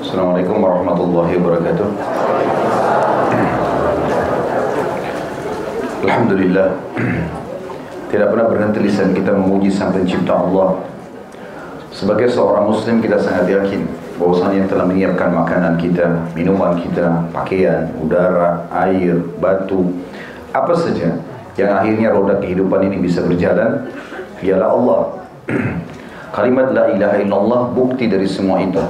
Assalamualaikum warahmatullahi wabarakatuh. Alhamdulillah. Tidak pernah berhenti lisan kita memuji sang pencipta Allah. Sebagai seorang muslim kita sangat yakin bahwasanya yang telah menyiapkan makanan kita, minuman kita, pakaian, udara, air, batu, apa saja yang akhirnya roda kehidupan ini bisa berjalan ialah Allah. Kalimat la ilaha illallah bukti dari semua itu.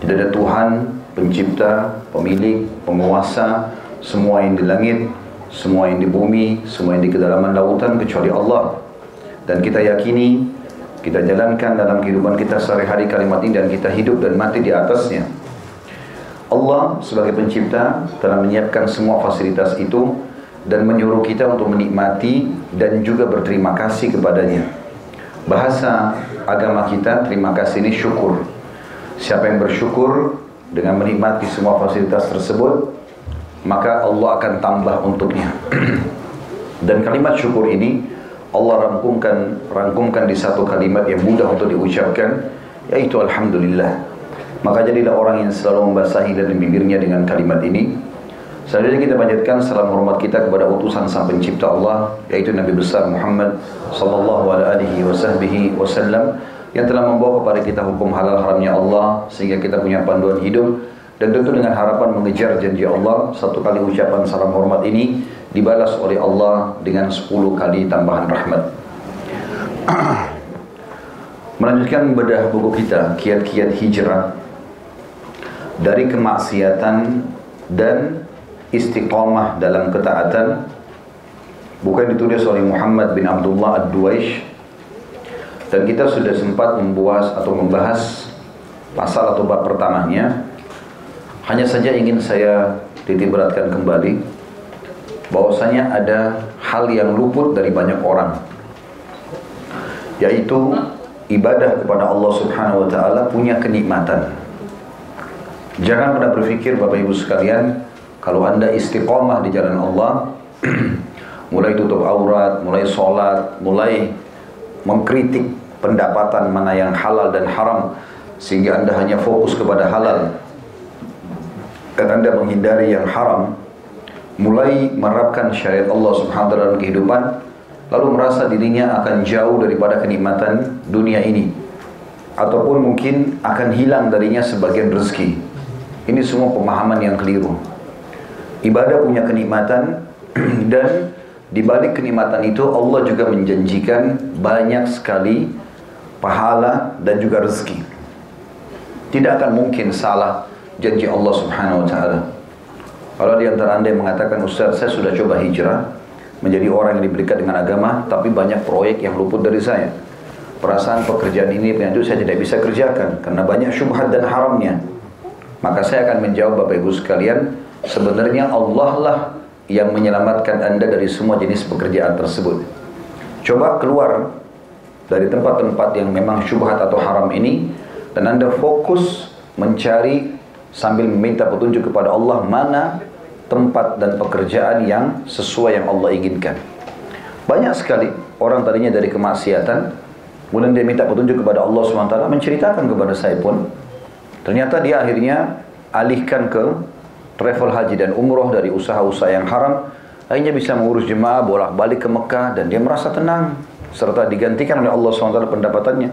Tidak ada Tuhan, pencipta, pemilik, penguasa, semua yang di langit, semua yang di bumi, semua yang di kedalaman lautan kecuali Allah. Dan kita yakini, kita jalankan dalam kehidupan kita sehari-hari kalimat ini dan kita hidup dan mati di atasnya. Allah sebagai pencipta telah menyiapkan semua fasilitas itu dan menyuruh kita untuk menikmati dan juga berterima kasih kepadanya. Bahasa agama kita terima kasih ini syukur. Siapa yang bersyukur dengan menikmati semua fasilitas tersebut, maka Allah akan tambah untuknya. Dan kalimat syukur ini Allah rangkumkan rangkumkan di satu kalimat yang mudah untuk diucapkan yaitu alhamdulillah. Maka jadilah orang yang selalu membasahi dan bibirnya dengan kalimat ini. Selanjutnya kita panjatkan salam hormat kita kepada utusan sang pencipta Allah yaitu Nabi besar Muhammad sallallahu alaihi wasallam yang telah membawa kepada kita hukum halal haramnya Allah sehingga kita punya panduan hidup dan tentu dengan harapan mengejar janji Allah satu kali ucapan salam hormat ini dibalas oleh Allah dengan 10 kali tambahan rahmat. Melanjutkan bedah buku kita kiat-kiat hijrah dari kemaksiatan dan istiqamah dalam ketaatan bukan ditulis oleh Muhammad bin Abdullah Ad-Duwaish dan kita sudah sempat membuat atau membahas pasal atau bab pertamanya. Hanya saja ingin saya titik beratkan kembali bahwasanya ada hal yang luput dari banyak orang yaitu ibadah kepada Allah Subhanahu wa taala punya kenikmatan. Jangan pernah berpikir Bapak Ibu sekalian kalau Anda istiqomah di jalan Allah mulai tutup aurat, mulai sholat, mulai mengkritik pendapatan mana yang halal dan haram sehingga anda hanya fokus kepada halal. Dan anda menghindari yang haram mulai menerapkan syariat Allah subhanahu wa ta'ala dalam kehidupan lalu merasa dirinya akan jauh daripada kenikmatan dunia ini ataupun mungkin akan hilang darinya sebagian rezeki. Ini semua pemahaman yang keliru. Ibadah punya kenikmatan dan di balik kenikmatan itu Allah juga menjanjikan banyak sekali pahala dan juga rezeki. Tidak akan mungkin salah janji Allah Subhanahu wa taala. Kalau di antara Anda yang mengatakan, "Ustaz, saya sudah coba hijrah menjadi orang yang diberikan dengan agama, tapi banyak proyek yang luput dari saya." Perasaan pekerjaan ini itu saya tidak bisa kerjakan karena banyak syubhat dan haramnya. Maka saya akan menjawab Bapak Ibu sekalian, sebenarnya Allah lah yang menyelamatkan Anda dari semua jenis pekerjaan tersebut. Coba keluar dari tempat-tempat yang memang syubhat atau haram ini dan Anda fokus mencari sambil meminta petunjuk kepada Allah mana tempat dan pekerjaan yang sesuai yang Allah inginkan. Banyak sekali orang tadinya dari kemaksiatan, kemudian dia minta petunjuk kepada Allah SWT, menceritakan kepada saya pun, ternyata dia akhirnya alihkan ke travel haji dan umroh dari usaha-usaha yang haram, akhirnya bisa mengurus jemaah bolak-balik ke Mekah dan dia merasa tenang serta digantikan oleh Allah SWT pendapatannya.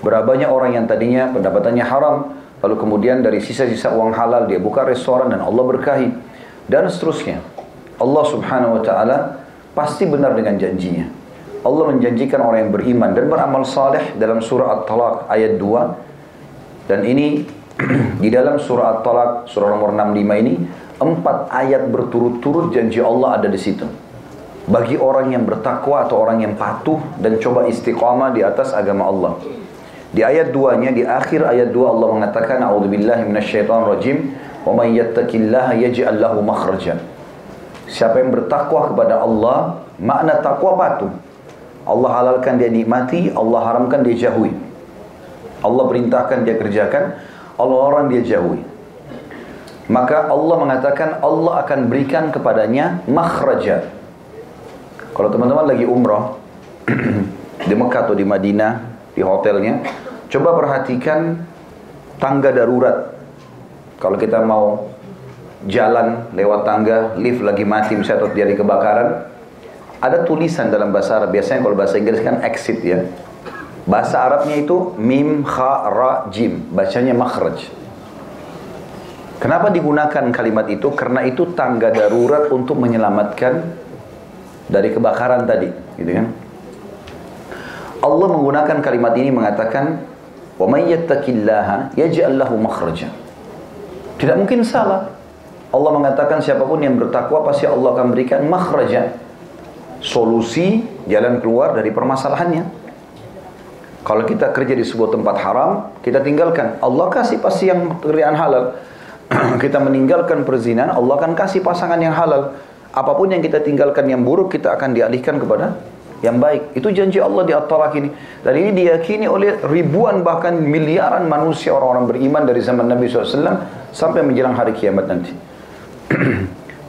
Berapa banyak orang yang tadinya pendapatannya haram, lalu kemudian dari sisa-sisa uang halal dia buka restoran dan Allah berkahi dan seterusnya. Allah Subhanahu wa taala pasti benar dengan janjinya. Allah menjanjikan orang yang beriman dan beramal saleh dalam surah At-Talaq ayat 2 dan ini di dalam surah At-Talaq surah nomor 65 ini empat ayat berturut-turut janji Allah ada di situ. Bagi orang yang bertakwa atau orang yang patuh dan coba istiqamah di atas agama Allah. Di ayat 2-nya di akhir ayat 2 Allah mengatakan a'udzubillahi minasyaitonir rajim wa may yattaqillaha yaj'al lahu makhraja. Siapa yang bertakwa kepada Allah, makna takwa patuh. Allah halalkan dia nikmati, Allah haramkan dia jauhi. Allah perintahkan dia kerjakan, Allah orang dia jauhi. Maka Allah mengatakan Allah akan berikan kepadanya makhraja. Kalau teman-teman lagi umrah di Mekah atau di Madinah, di hotelnya, coba perhatikan tangga darurat Kalau kita mau jalan lewat tangga, lift lagi mati misalnya terjadi kebakaran, ada tulisan dalam bahasa Arab. Biasanya kalau bahasa Inggris kan exit ya. Bahasa Arabnya itu mim, kha, ra, jim. Bacanya makhraj. Kenapa digunakan kalimat itu? Karena itu tangga darurat untuk menyelamatkan dari kebakaran tadi, gitu kan? Allah menggunakan kalimat ini mengatakan, "Wa may yattaqillaha yaj'al lahu makhraja." Tidak mungkin salah. Allah mengatakan siapa pun yang bertakwa pasti Allah akan berikan makhraja. Solusi jalan keluar dari permasalahannya. Kalau kita kerja di sebuah tempat haram, kita tinggalkan. Allah kasih pasti yang pekerjaan halal. kita meninggalkan perzinahan, Allah akan kasih pasangan yang halal. Apa pun yang kita tinggalkan yang buruk, kita akan dialihkan kepada yang baik. Itu janji Allah di At-Talaq ini. Dan ini diyakini oleh ribuan bahkan miliaran manusia orang-orang beriman dari zaman Nabi SAW sampai menjelang hari kiamat nanti.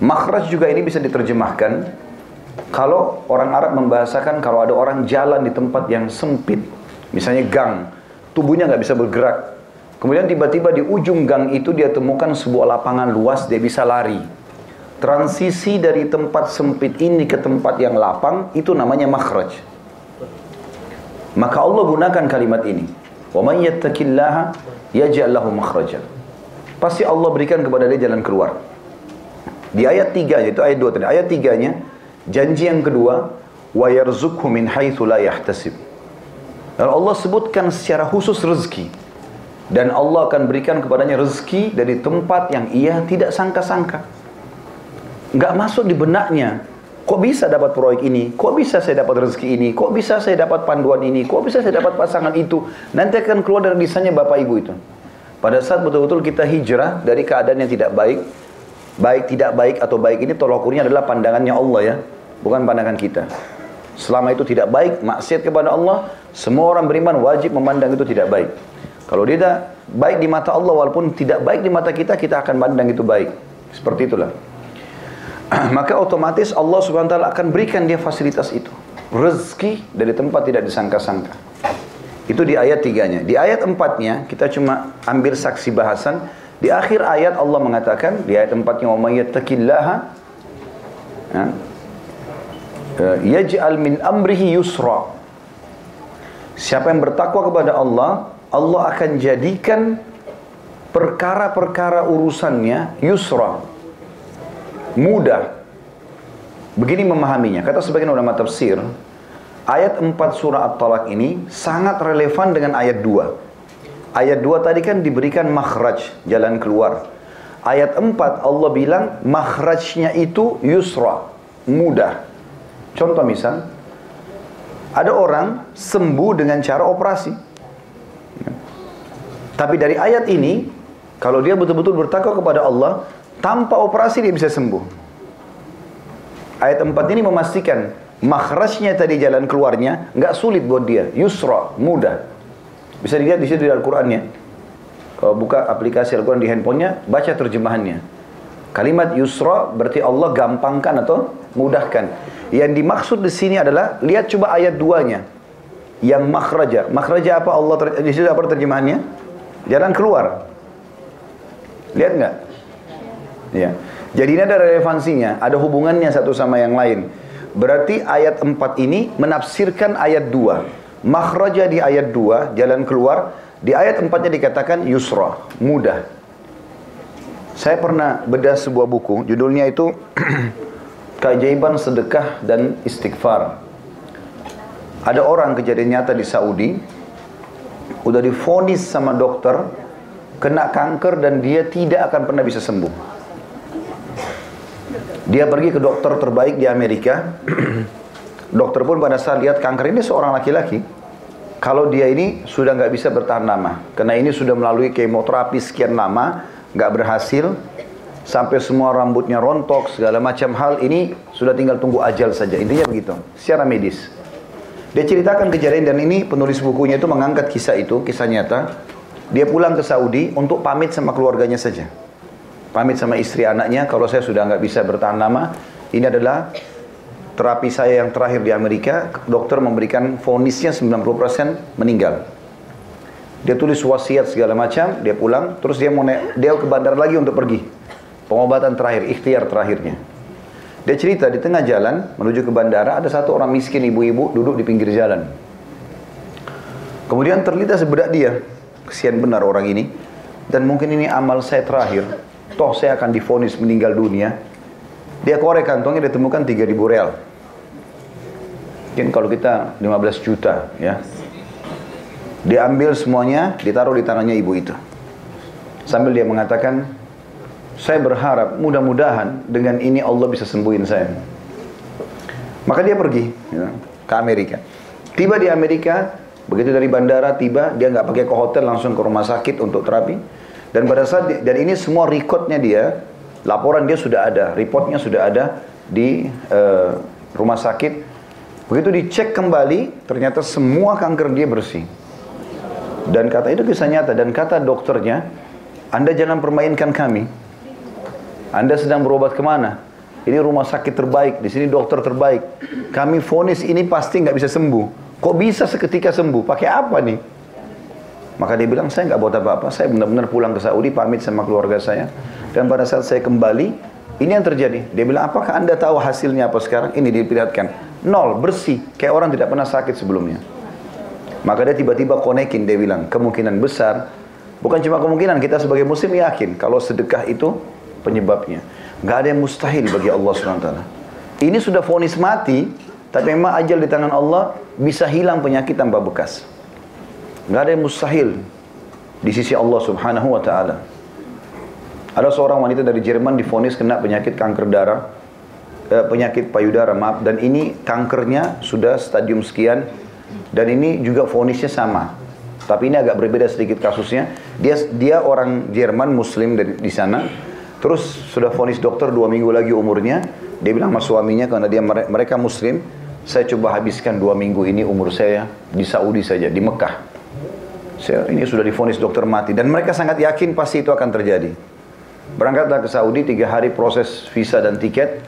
Makhraj juga ini bisa diterjemahkan kalau orang Arab membahasakan kalau ada orang jalan di tempat yang sempit, misalnya gang, tubuhnya nggak bisa bergerak, Kemudian tiba-tiba di ujung gang itu dia temukan sebuah lapangan luas, dia bisa lari transisi dari tempat sempit ini ke tempat yang lapang itu namanya makhraj. Maka Allah gunakan kalimat ini. Wa may yattaqillaha yaj'al lahu makhraja. Pasti Allah berikan kepada dia jalan keluar. Di ayat 3 yaitu ayat 2 tadi. Ayat 3-nya janji yang kedua wa yarzuqhu min haitsu la yahtasib. Dan Allah sebutkan secara khusus rezeki dan Allah akan berikan kepadanya rezeki dari tempat yang ia tidak sangka-sangka. Enggak masuk di benaknya. Kok bisa dapat proyek ini? Kok bisa saya dapat rezeki ini? Kok bisa saya dapat panduan ini? Kok bisa saya dapat pasangan itu? Nanti akan keluar dari lisannya Bapak Ibu itu. Pada saat betul-betul kita hijrah dari keadaan yang tidak baik, baik tidak baik atau baik ini tolak ukurnya adalah pandangannya Allah ya, bukan pandangan kita. Selama itu tidak baik, maksiat kepada Allah, semua orang beriman wajib memandang itu tidak baik. Kalau tidak baik di mata Allah walaupun tidak baik di mata kita, kita akan pandang itu baik. Seperti itulah. Maka otomatis Allah Subhanahu wa taala akan berikan dia fasilitas itu. Rezeki dari tempat tidak disangka-sangka. Itu di ayat tiganya. Di ayat empatnya kita cuma ambil saksi bahasan. Di akhir ayat Allah mengatakan di ayat empatnya wa may yattaqillaha ya, eh, yaj'al min amrihi yusra. Siapa yang bertakwa kepada Allah, Allah akan jadikan perkara-perkara urusannya yusra mudah. Begini memahaminya. Kata sebagian ulama tafsir ayat 4 surah At-Talaq ini sangat relevan dengan ayat 2 ayat 2 tadi kan diberikan makhraj jalan keluar. Ayat 4 Allah bilang makhrajnya itu yusra mudah. Contoh misal ada orang sembuh dengan cara operasi. Tapi dari ayat ini, kalau dia betul-betul bertakwa kepada Allah, tanpa operasi dia bisa sembuh. Ayat 4 ini memastikan makhrajnya tadi jalan keluarnya nggak sulit buat dia, yusra, mudah. Bisa dilihat di situ di Al-Qur'annya. Kalau buka aplikasi Al-Qur'an di handphonenya, baca terjemahannya. Kalimat yusra berarti Allah gampangkan atau mudahkan. Yang dimaksud di sini adalah lihat coba ayat 2-nya. Yang makhraja. Makhraja apa Allah di situ apa terjemahannya? Jalan keluar. Lihat nggak? Ya. Jadi ini ada relevansinya, ada hubungannya satu sama yang lain. Berarti ayat 4 ini menafsirkan ayat 2. Makhraja di ayat 2, jalan keluar. Di ayat 4-nya dikatakan yusra, mudah. Saya pernah bedah sebuah buku, judulnya itu Keajaiban Sedekah dan Istighfar. Ada orang kejadian nyata di Saudi, udah difonis sama dokter kena kanker dan dia tidak akan pernah bisa sembuh. Dia pergi ke dokter terbaik di Amerika. dokter pun pada saat lihat kanker ini seorang laki-laki, kalau dia ini sudah nggak bisa bertahan lama, karena ini sudah melalui kemoterapi sekian lama, nggak berhasil, sampai semua rambutnya rontok, segala macam hal ini sudah tinggal tunggu ajal saja. Intinya begitu, secara medis. Dia ceritakan kejadian dan ini penulis bukunya itu mengangkat kisah itu, kisah nyata. Dia pulang ke Saudi untuk pamit sama keluarganya saja. Pamit sama istri anaknya, kalau saya sudah nggak bisa bertahan lama, ini adalah terapi saya yang terakhir di Amerika, dokter memberikan vonisnya 90% meninggal. Dia tulis wasiat segala macam, dia pulang, terus dia mau naik, dia ke bandar lagi untuk pergi. Pengobatan terakhir, ikhtiar terakhirnya. Dia cerita di tengah jalan menuju ke bandara ada satu orang miskin ibu-ibu duduk di pinggir jalan. Kemudian terlintas sebedak dia, kesian benar orang ini, dan mungkin ini amal saya terakhir. Toh saya akan difonis meninggal dunia. Dia korek kantongnya ditemukan 3000 real. Mungkin kalau kita 15 juta ya. Diambil semuanya, ditaruh di tangannya ibu itu. Sambil dia mengatakan, saya berharap mudah-mudahan dengan ini Allah bisa sembuhin saya. Maka dia pergi ya, ke Amerika. Tiba di Amerika, begitu dari bandara tiba, dia nggak pakai ke hotel langsung ke rumah sakit untuk terapi. Dan pada saat dan ini semua recordnya dia, laporan dia sudah ada, reportnya sudah ada di uh, rumah sakit. Begitu dicek kembali, ternyata semua kanker dia bersih. Dan kata itu kisah nyata dan kata dokternya, Anda jangan permainkan kami. Anda sedang berobat ke mana? Ini rumah sakit terbaik, di sini dokter terbaik. Kami vonis ini pasti nggak bisa sembuh. Kok bisa seketika sembuh? Pakai apa nih? Maka dia bilang, saya nggak buat apa-apa. Saya benar-benar pulang ke Saudi, pamit sama keluarga saya. Dan pada saat saya kembali, ini yang terjadi. Dia bilang, apakah anda tahu hasilnya apa sekarang? Ini diperlihatkan. Nol, bersih. Kayak orang tidak pernah sakit sebelumnya. Maka dia tiba-tiba konekin, dia bilang, kemungkinan besar, bukan cuma kemungkinan, kita sebagai muslim yakin, kalau sedekah itu penyebabnya. Gak ada yang mustahil bagi Allah SWT. Ini sudah fonis mati, tapi memang ajal di tangan Allah bisa hilang penyakit tanpa bekas. Gak ada yang mustahil di sisi Allah Subhanahu wa taala. Ada seorang wanita dari Jerman difonis kena penyakit kanker darah, eh, penyakit payudara, maaf, dan ini kankernya sudah stadium sekian, dan ini juga fonisnya sama. Tapi ini agak berbeda sedikit kasusnya. Dia dia orang Jerman Muslim dari di sana. Terus sudah fonis dokter dua minggu lagi umurnya. Dia bilang sama suaminya karena dia mereka Muslim. Saya coba habiskan dua minggu ini umur saya di Saudi saja di Mekah. Saya, ini sudah difonis dokter mati dan mereka sangat yakin pasti itu akan terjadi. Berangkatlah ke Saudi tiga hari proses visa dan tiket.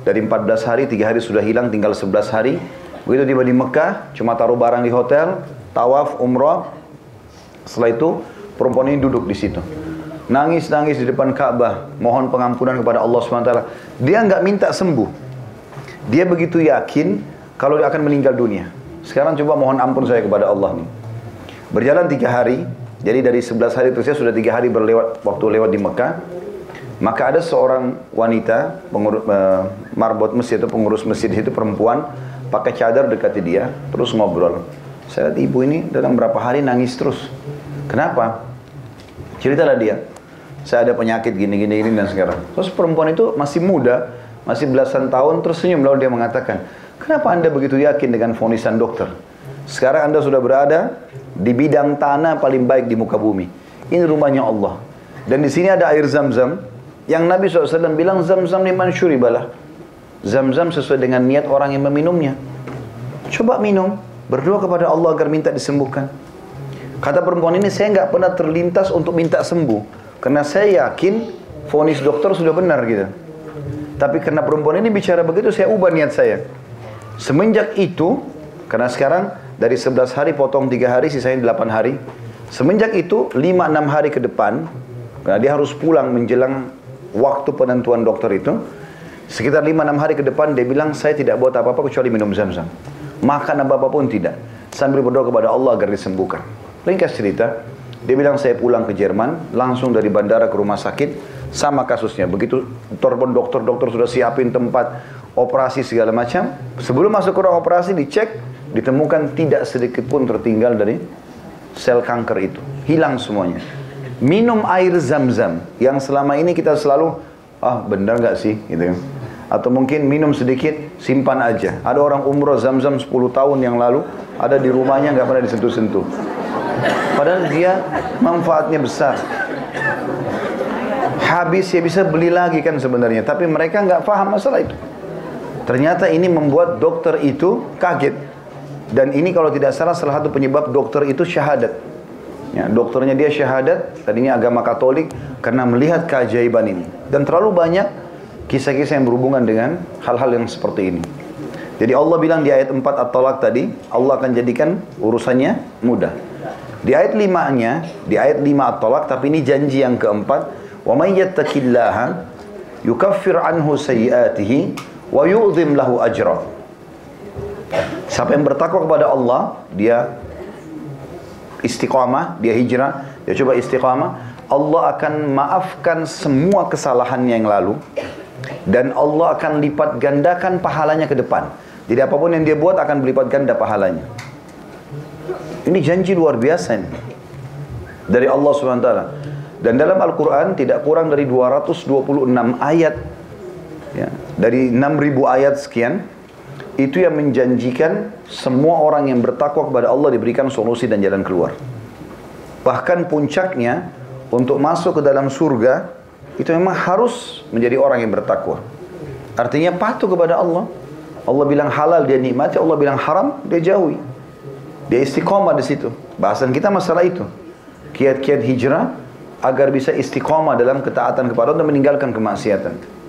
Dari 14 hari, tiga hari sudah hilang, tinggal 11 hari. Begitu tiba di Mekah, cuma taruh barang di hotel, tawaf, umrah. Setelah itu, perempuan ini duduk di situ. Nangis-nangis di depan Ka'bah, mohon pengampunan kepada Allah SWT. Dia nggak minta sembuh. Dia begitu yakin kalau dia akan meninggal dunia. Sekarang coba mohon ampun saya kepada Allah nih. Berjalan tiga hari, jadi dari 11 hari itu saya sudah tiga hari berlewat waktu lewat di Mekah. Maka ada seorang wanita pengurus uh, marbot masjid atau pengurus masjid itu perempuan pakai cadar dekati dia, terus ngobrol. Saya lihat ibu ini dalam berapa hari nangis terus. Kenapa? Ceritalah dia. Saya ada penyakit gini-gini ini dan sekarang. Terus perempuan itu masih muda, masih belasan tahun, terus senyum lalu dia mengatakan, kenapa anda begitu yakin dengan fonisan dokter? Sekarang anda sudah berada di bidang tanah paling baik di muka bumi. Ini rumahnya Allah. Dan di sini ada air zam-zam yang Nabi SAW bilang zam-zam liman syuribalah. Zam-zam sesuai dengan niat orang yang meminumnya. Coba minum, berdoa kepada Allah agar minta disembuhkan. Kata perempuan ini, saya nggak pernah terlintas untuk minta sembuh. Karena saya yakin vonis dokter sudah benar gitu. Tapi karena perempuan ini bicara begitu, saya ubah niat saya. Semenjak itu, karena sekarang dari 11 hari potong 3 hari, sisanya 8 hari. Semenjak itu, 5-6 hari ke depan, karena dia harus pulang menjelang waktu penentuan dokter itu, Sekitar 5-6 hari ke depan dia bilang saya tidak buat apa-apa kecuali minum zam-zam. Makan apa-apa pun tidak. Sambil berdoa kepada Allah agar disembuhkan. Ringkas cerita, dia bilang saya pulang ke Jerman, langsung dari bandara ke rumah sakit, sama kasusnya. Begitu telepon dokter, dokter sudah siapin tempat operasi segala macam. Sebelum masuk ke ruang operasi dicek, ditemukan tidak sedikit pun tertinggal dari sel kanker itu. Hilang semuanya. Minum air zam-zam yang selama ini kita selalu, ah benar nggak sih? Gitu atau mungkin minum sedikit, simpan aja. Ada orang umroh zam-zam 10 tahun yang lalu, ada di rumahnya nggak pernah disentuh-sentuh. Padahal dia manfaatnya besar. Habis ya bisa beli lagi kan sebenarnya, tapi mereka nggak paham masalah itu. Ternyata ini membuat dokter itu kaget. Dan ini kalau tidak salah salah satu penyebab dokter itu syahadat. Ya, dokternya dia syahadat, tadinya agama Katolik karena melihat keajaiban ini. Dan terlalu banyak kisah-kisah yang berhubungan dengan hal-hal yang seperti ini. Jadi Allah bilang di ayat 4 At-Talaq tadi, Allah akan jadikan urusannya mudah. Di ayat limanya, di ayat lima at-talaq, tapi ini janji yang keempat. Wa may yattaqillaha yukaffir anhu sayyiatihi wa yu'zim lahu. Siapa yang bertakwa kepada Allah, dia istiqamah, dia hijrah, dia coba istiqamah, Allah akan maafkan semua kesalahannya yang lalu dan Allah akan lipat gandakan pahalanya ke depan. Jadi apa pun yang dia buat akan berlipat ganda pahalanya. Ini janji luar biasa ini. Dari Allah SWT. Dan dalam Al-Quran tidak kurang dari 226 ayat. Ya, dari 6000 ayat sekian. Itu yang menjanjikan semua orang yang bertakwa kepada Allah diberikan solusi dan jalan keluar. Bahkan puncaknya untuk masuk ke dalam surga itu memang harus menjadi orang yang bertakwa. Artinya patuh kepada Allah. Allah bilang halal dia nikmati, Allah bilang haram dia jauhi. Dia istiqomah di situ. Bahasan kita masalah itu. Kiat-kiat hijrah agar bisa istiqomah dalam ketaatan kepada Allah dan meninggalkan kemaksiatan.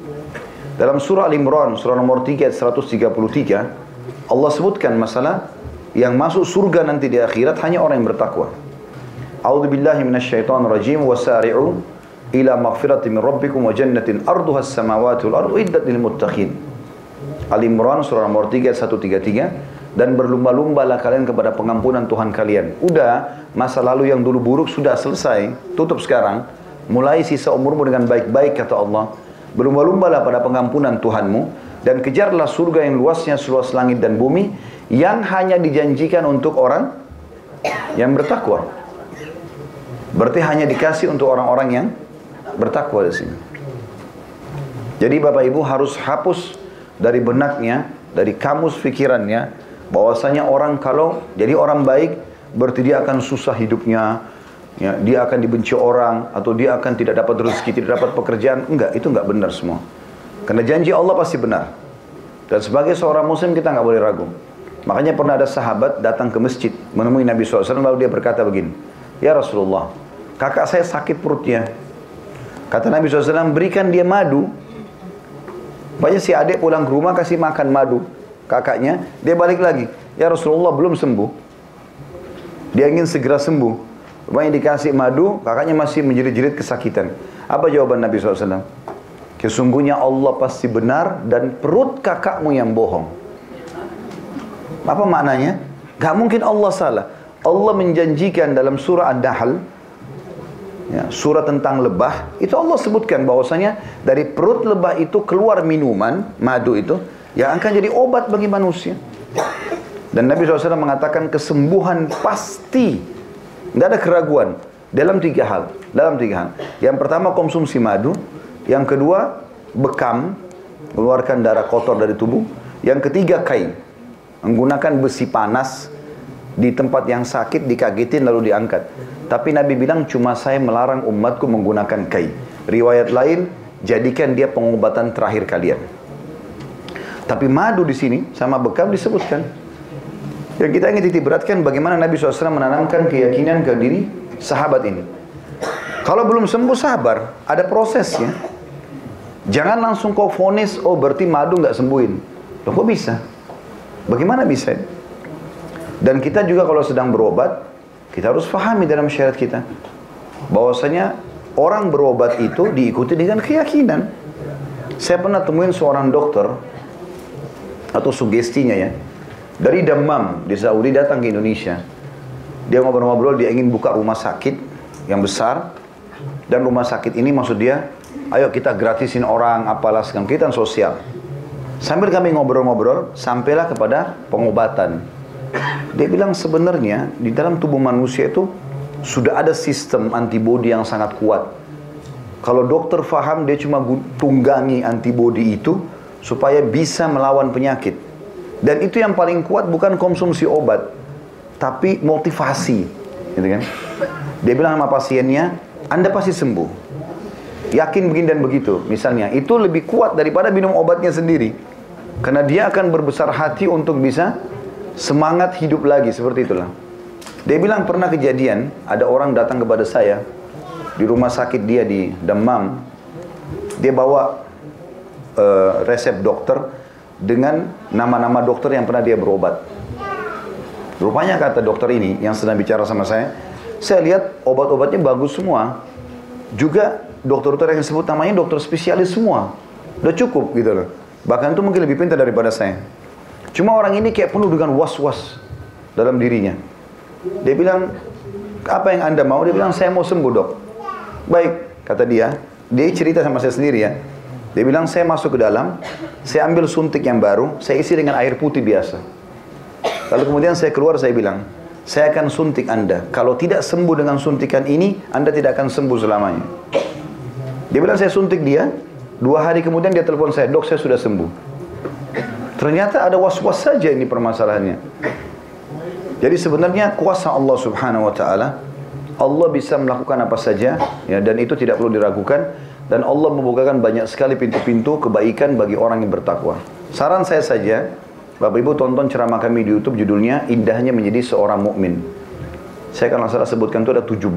Dalam surah Al-Imran, surah nomor 3 ayat 133, Allah sebutkan masalah yang masuk surga nanti di akhirat hanya orang yang bertakwa. A'udzu billahi minasyaitonir rajim wasari'u ila maghfirati min rabbikum wa jannatin arduha as-samawati wal ardu iddat lil muttaqin. Al-Imran surah nomor 3 ayat 133 dan berlumba-lumbalah kalian kepada pengampunan Tuhan kalian. Udah, masa lalu yang dulu buruk sudah selesai, tutup sekarang. Mulai sisa umurmu dengan baik-baik kata Allah. Berlumba-lumbalah pada pengampunan Tuhanmu dan kejarlah surga yang luasnya seluas langit dan bumi yang hanya dijanjikan untuk orang yang bertakwa. Berarti hanya dikasih untuk orang-orang yang bertakwa di sini. Jadi Bapak Ibu harus hapus dari benaknya, dari kamus pikirannya, bahwasanya orang kalau jadi orang baik berarti dia akan susah hidupnya ya, dia akan dibenci orang atau dia akan tidak dapat rezeki tidak dapat pekerjaan enggak itu enggak benar semua karena janji Allah pasti benar dan sebagai seorang muslim kita enggak boleh ragu makanya pernah ada sahabat datang ke masjid menemui Nabi SAW lalu dia berkata begini ya Rasulullah kakak saya sakit perutnya kata Nabi SAW berikan dia madu banyak si adik pulang ke rumah kasih makan madu kakaknya, dia balik lagi. Ya Rasulullah belum sembuh. Dia ingin segera sembuh. Rupanya dikasih madu, kakaknya masih menjerit-jerit kesakitan. Apa jawaban Nabi SAW? Kesungguhnya Allah pasti benar dan perut kakakmu yang bohong. Apa maknanya? Gak mungkin Allah salah. Allah menjanjikan dalam surah Ad-Dahl, ya, surah tentang lebah, itu Allah sebutkan bahwasanya dari perut lebah itu keluar minuman, madu itu, yang akan jadi obat bagi manusia. Dan Nabi SAW mengatakan kesembuhan pasti, tidak ada keraguan dalam tiga hal. Dalam tiga hal. Yang pertama konsumsi madu, yang kedua bekam, mengeluarkan darah kotor dari tubuh. Yang ketiga kain, menggunakan besi panas di tempat yang sakit dikagetin lalu diangkat. Tapi Nabi bilang cuma saya melarang umatku menggunakan kain. Riwayat lain, jadikan dia pengobatan terakhir kalian. Tapi madu di sini sama bekam disebutkan. Yang kita ingin titik beratkan bagaimana Nabi SAW menanamkan keyakinan ke diri sahabat ini. Kalau belum sembuh sabar, ada prosesnya. Jangan langsung kau fonis, oh berarti madu nggak sembuhin. Loh kok bisa? Bagaimana bisa? Dan kita juga kalau sedang berobat, kita harus pahami dalam syariat kita. Bahwasanya orang berobat itu diikuti dengan keyakinan. Saya pernah temuin seorang dokter, atau sugestinya ya. Dari Damam di Saudi datang ke Indonesia. Dia ngobrol-ngobrol, dia ingin buka rumah sakit yang besar. Dan rumah sakit ini maksud dia, ayo kita gratisin orang, apalah segala kita sosial. Sambil kami ngobrol-ngobrol, sampailah kepada pengobatan. Dia bilang sebenarnya di dalam tubuh manusia itu sudah ada sistem antibodi yang sangat kuat. Kalau dokter faham dia cuma tunggangi antibodi itu, supaya bisa melawan penyakit. Dan itu yang paling kuat bukan konsumsi obat, tapi motivasi, gitu kan? Dia bilang sama pasiennya, Anda pasti sembuh. Yakin begini dan begitu, misalnya. Itu lebih kuat daripada minum obatnya sendiri. Karena dia akan berbesar hati untuk bisa semangat hidup lagi, seperti itulah. Dia bilang pernah kejadian, ada orang datang kepada saya, di rumah sakit dia di Demam, dia bawa uh, resep dokter dengan nama-nama dokter yang pernah dia berobat. Rupanya kata dokter ini yang sedang bicara sama saya, Saya lihat obat-obatnya bagus semua. Juga dokter-dokter yang sebut namanya dokter spesialis semua. Udah cukup gitu loh. Bahkan itu mungkin lebih pintar daripada saya. Cuma orang ini kayak penuh dengan was-was dalam dirinya. Dia bilang, apa yang anda mau? Dia bilang, saya mau sembuh dok. Baik, kata dia. Dia cerita sama saya sendiri ya. Dia bilang, saya masuk ke dalam, saya ambil suntik yang baru, saya isi dengan air putih biasa. Lalu kemudian saya keluar, saya bilang, saya akan suntik anda. Kalau tidak sembuh dengan suntikan ini, anda tidak akan sembuh selamanya. Dia bilang, saya suntik dia. Dua hari kemudian dia telepon saya, dok saya sudah sembuh. Ternyata ada was-was saja ini permasalahannya. Jadi sebenarnya kuasa Allah Subhanahu wa taala Allah bisa melakukan apa saja ya dan itu tidak perlu diragukan dan Allah membukakan banyak sekali pintu-pintu kebaikan bagi orang yang bertakwa. Saran saya saja, Bapak Ibu tonton ceramah kami di YouTube judulnya Indahnya Menjadi Seorang Mukmin. Saya akan salah sebutkan itu ada 17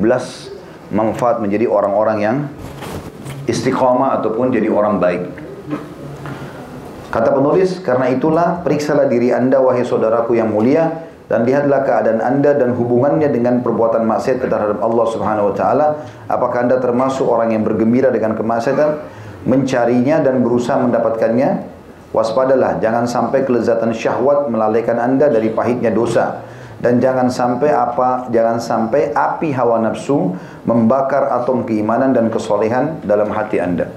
manfaat menjadi orang-orang yang istiqomah ataupun jadi orang baik. Kata penulis, karena itulah periksalah diri anda wahai saudaraku yang mulia dan lihatlah keadaan anda dan hubungannya dengan perbuatan maksiat terhadap Allah Subhanahu wa taala. Apakah anda termasuk orang yang bergembira dengan kemaksiatan mencarinya dan berusaha mendapatkannya? Waspadalah jangan sampai kelezatan syahwat melalaikan anda dari pahitnya dosa. Dan jangan sampai apa jangan sampai api hawa nafsu membakar atom keimanan dan kesolehan dalam hati anda.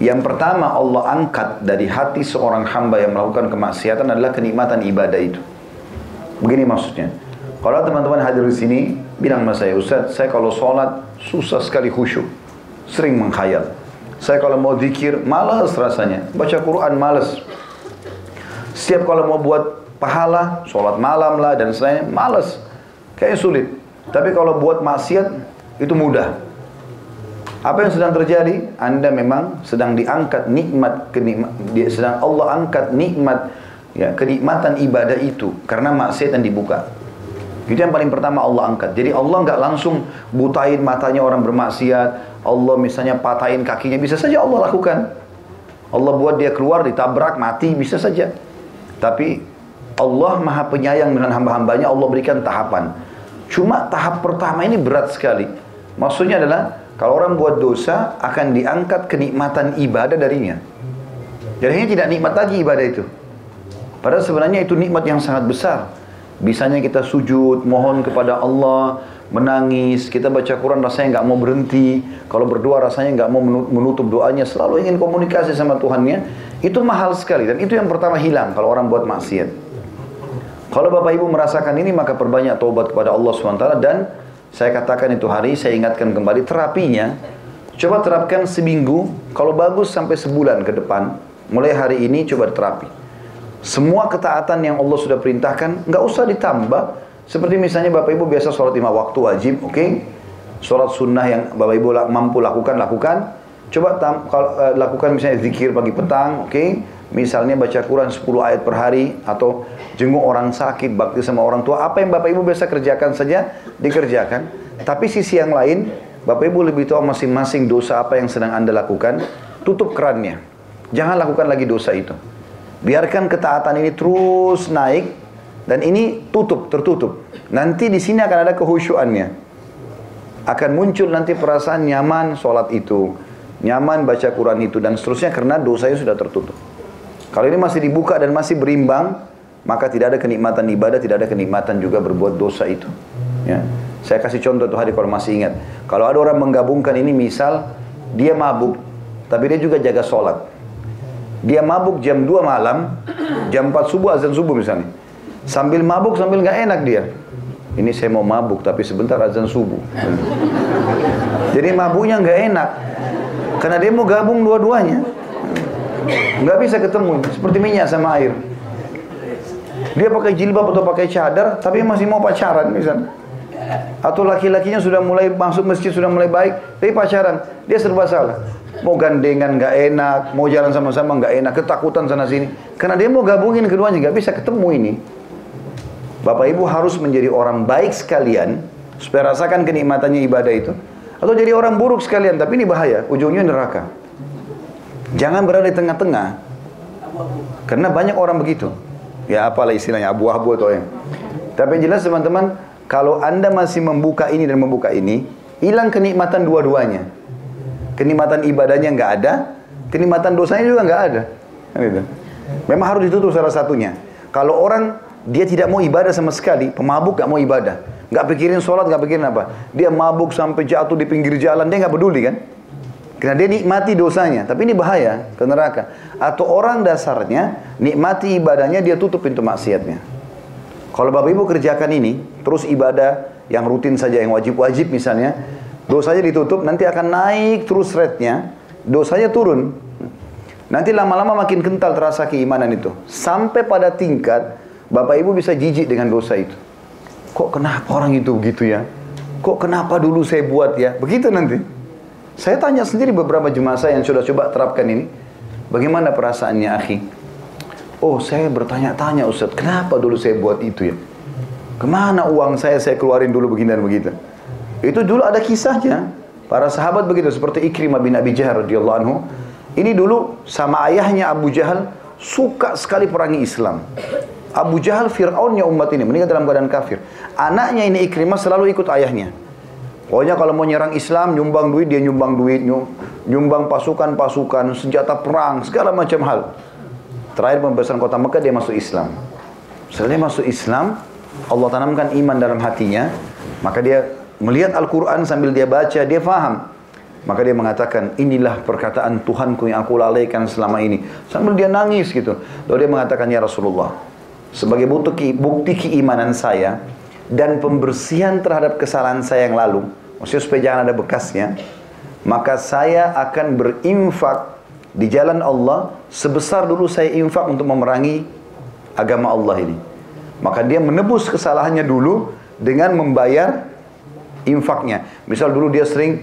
Yang pertama Allah angkat dari hati seorang hamba yang melakukan kemaksiatan adalah kenikmatan ibadah itu Begini maksudnya. Kalau teman-teman hadir di sini, bilang sama saya, Ustaz, saya kalau sholat susah sekali khusyuk. Sering menghayal. Saya kalau mau zikir, malas rasanya. Baca Quran, malas. Setiap kalau mau buat pahala, sholat malam lah, dan saya malas. Kayaknya sulit. Tapi kalau buat maksiat, itu mudah. Apa yang sedang terjadi? Anda memang sedang diangkat nikmat, kenikmat, sedang Allah angkat nikmat ya kenikmatan ibadah itu karena maksiat yang dibuka. Itu yang paling pertama Allah angkat. Jadi Allah nggak langsung butain matanya orang bermaksiat. Allah misalnya patahin kakinya bisa saja Allah lakukan. Allah buat dia keluar ditabrak mati bisa saja. Tapi Allah maha penyayang dengan hamba-hambanya Allah berikan tahapan. Cuma tahap pertama ini berat sekali. Maksudnya adalah kalau orang buat dosa akan diangkat kenikmatan ibadah darinya. Jadinya tidak nikmat lagi ibadah itu. Padahal sebenarnya itu nikmat yang sangat besar. Bisanya kita sujud, mohon kepada Allah, menangis, kita baca Quran rasanya nggak mau berhenti. Kalau berdoa rasanya nggak mau menutup doanya, selalu ingin komunikasi sama Tuhannya. Itu mahal sekali dan itu yang pertama hilang kalau orang buat maksiat. Kalau Bapak Ibu merasakan ini maka perbanyak taubat kepada Allah SWT dan saya katakan itu hari saya ingatkan kembali terapinya. Coba terapkan seminggu, kalau bagus sampai sebulan ke depan. Mulai hari ini coba terapi. Semua ketaatan yang Allah sudah perintahkan, nggak usah ditambah. Seperti misalnya Bapak Ibu biasa sholat lima waktu wajib, oke? Okay? Sholat sunnah yang Bapak Ibu mampu lakukan, lakukan. Coba tam, kalau, uh, lakukan misalnya zikir pagi petang, oke? Okay? Misalnya baca Quran 10 ayat per hari atau jenguk orang sakit, bakti sama orang tua. Apa yang Bapak Ibu biasa kerjakan saja, dikerjakan. Tapi sisi yang lain, Bapak Ibu lebih tahu masing-masing dosa apa yang sedang Anda lakukan, tutup kerannya. Jangan lakukan lagi dosa itu. Biarkan ketaatan ini terus naik dan ini tutup, tertutup. Nanti di sini akan ada kehusyuannya. Akan muncul nanti perasaan nyaman sholat itu, nyaman baca Quran itu dan seterusnya karena dosanya sudah tertutup. Kalau ini masih dibuka dan masih berimbang, maka tidak ada kenikmatan ibadah, tidak ada kenikmatan juga berbuat dosa itu. Ya. Saya kasih contoh tuh hari kalau masih ingat. Kalau ada orang menggabungkan ini misal dia mabuk, tapi dia juga jaga sholat. Dia mabuk jam 2 malam, jam 4 subuh azan subuh misalnya. Sambil mabuk sambil nggak enak dia. Ini saya mau mabuk tapi sebentar azan subuh. Jadi mabuknya nggak enak. Karena dia mau gabung dua-duanya. Nggak bisa ketemu, seperti minyak sama air. Dia pakai jilbab atau pakai cadar, tapi masih mau pacaran misalnya. Atau laki-lakinya sudah mulai masuk masjid, sudah mulai baik, tapi pacaran. Dia serba salah. Mau gandengan nggak enak, mau jalan sama-sama nggak enak, ketakutan sana sini. Karena dia mau gabungin keduanya, nggak bisa ketemu ini. Bapak Ibu harus menjadi orang baik sekalian supaya rasakan kenikmatannya ibadah itu. Atau jadi orang buruk sekalian, tapi ini bahaya, ujungnya neraka. Jangan berada di tengah-tengah. Karena banyak orang begitu. Ya apalah istilahnya, abu-abu atau yang. Tapi yang jelas teman-teman, Kalau anda masih membuka ini dan membuka ini, hilang kenikmatan dua-duanya. Kenikmatan ibadahnya nggak ada, kenikmatan dosanya juga nggak ada. Kan itu. Memang harus ditutup salah satunya. Kalau orang dia tidak mau ibadah sama sekali, pemabuk nggak mau ibadah, nggak pikirin sholat, nggak pikirin apa, dia mabuk sampai jatuh di pinggir jalan, dia nggak peduli kan? Karena dia nikmati dosanya, tapi ini bahaya ke neraka. Atau orang dasarnya nikmati ibadahnya dia tutup pintu maksiatnya. Kalau Bapak Ibu kerjakan ini, terus ibadah yang rutin saja yang wajib-wajib misalnya, dosanya ditutup, nanti akan naik terus rate-nya, dosanya turun. Nanti lama-lama makin kental terasa keimanan itu. Sampai pada tingkat Bapak Ibu bisa jijik dengan dosa itu. Kok kenapa orang itu begitu ya? Kok kenapa dulu saya buat ya? Begitu nanti. Saya tanya sendiri beberapa jemaah saya yang sudah coba terapkan ini. Bagaimana perasaannya akhi? Oh saya bertanya-tanya Ustaz, kenapa dulu saya buat itu ya? Ke mana uang saya saya keluarin dulu begini dan begitu? Itu dulu ada kisahnya. Para sahabat begitu seperti Ikrimah bin Abi Jahal radhiyallahu anhu. Ini dulu sama ayahnya Abu Jahal suka sekali perangi Islam. Abu Jahal Fir'aunnya umat ini meninggal dalam keadaan kafir. Anaknya ini Ikrimah selalu ikut ayahnya. Pokoknya kalau mau nyerang Islam, nyumbang duit, dia nyumbang duit, nyumbang pasukan-pasukan, senjata perang, segala macam hal. Terakhir pembebasan kota Mekah, dia masuk Islam. Setelah dia masuk Islam, Allah tanamkan iman dalam hatinya, maka dia melihat Al-Quran sambil dia baca, dia faham. Maka dia mengatakan, inilah perkataan Tuhanku yang aku lalaikan selama ini. Sambil dia nangis gitu. Lalu dia mengatakan, ya Rasulullah, sebagai bukti, bukti keimanan saya, dan pembersihan terhadap kesalahan saya yang lalu, maksudnya supaya jangan ada bekasnya, maka saya akan berinfak di jalan Allah sebesar dulu saya infak untuk memerangi agama Allah ini. Maka dia menebus kesalahannya dulu dengan membayar infaknya. Misal dulu dia sering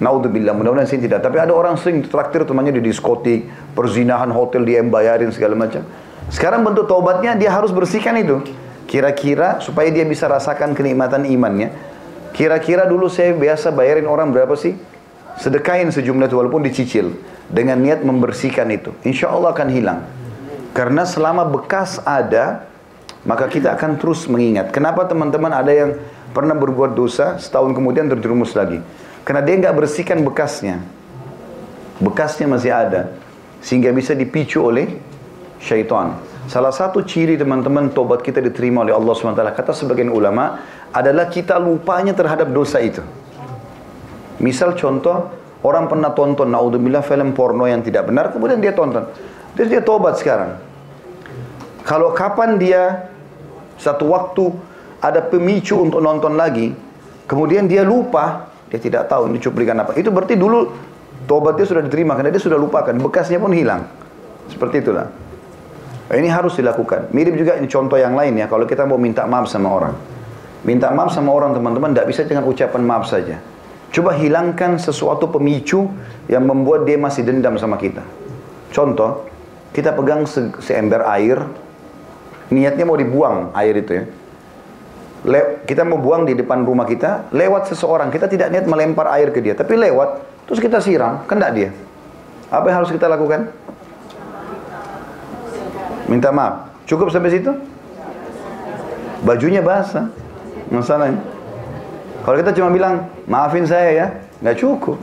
Naudzubillah, mudah-mudahan sih tidak. Tapi ada orang sering traktir temannya di diskotik, perzinahan, hotel dia bayarin segala macam. Sekarang bentuk taubatnya dia harus bersihkan itu. Kira-kira supaya dia bisa rasakan kenikmatan imannya. Kira-kira dulu saya biasa bayarin orang berapa sih? Sedekahin sejumlah itu walaupun dicicil. Dengan niat membersihkan itu. Insya Allah akan hilang. Karena selama bekas ada, maka kita akan terus mengingat. Kenapa teman-teman ada yang pernah berbuat dosa, setahun kemudian terjerumus lagi? Karena dia nggak bersihkan bekasnya. Bekasnya masih ada. Sehingga bisa dipicu oleh syaitan. Salah satu ciri teman-teman tobat kita diterima oleh Allah SWT, kata sebagian ulama, adalah kita lupanya terhadap dosa itu. Misal contoh, orang pernah tonton, naudzubillah film porno yang tidak benar, kemudian dia tonton. Terus dia tobat sekarang. Kalau kapan dia satu waktu ada pemicu untuk nonton lagi, kemudian dia lupa, dia tidak tahu ini cuplikan apa. Itu berarti dulu tobatnya sudah diterima karena dia sudah lupakan, bekasnya pun hilang. Seperti itulah. Ini harus dilakukan. Mirip juga ini contoh yang lain ya, kalau kita mau minta maaf sama orang. Minta maaf sama orang teman-teman, tidak bisa dengan ucapan maaf saja. Coba hilangkan sesuatu pemicu yang membuat dia masih dendam sama kita. Contoh, kita pegang se seember air, niatnya mau dibuang air itu ya. Le kita mau buang di depan rumah kita, lewat seseorang, kita tidak niat melempar air ke dia, tapi lewat, terus kita siram, kena dia. Apa yang harus kita lakukan? Minta maaf. Cukup sampai situ? Bajunya basah. Masalahnya. Kalau kita cuma bilang, maafin saya ya, nggak cukup.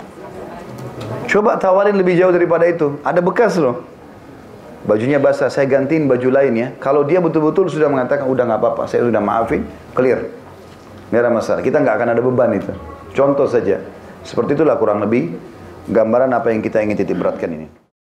Coba tawarin lebih jauh daripada itu. Ada bekas loh. Bajunya basah, saya gantiin baju lain ya. Kalau dia betul-betul sudah mengatakan, udah nggak apa-apa, saya sudah maafin, clear. Nggak ada masalah. Kita nggak akan ada beban itu. Contoh saja. Seperti itulah kurang lebih gambaran apa yang kita ingin titik beratkan ini.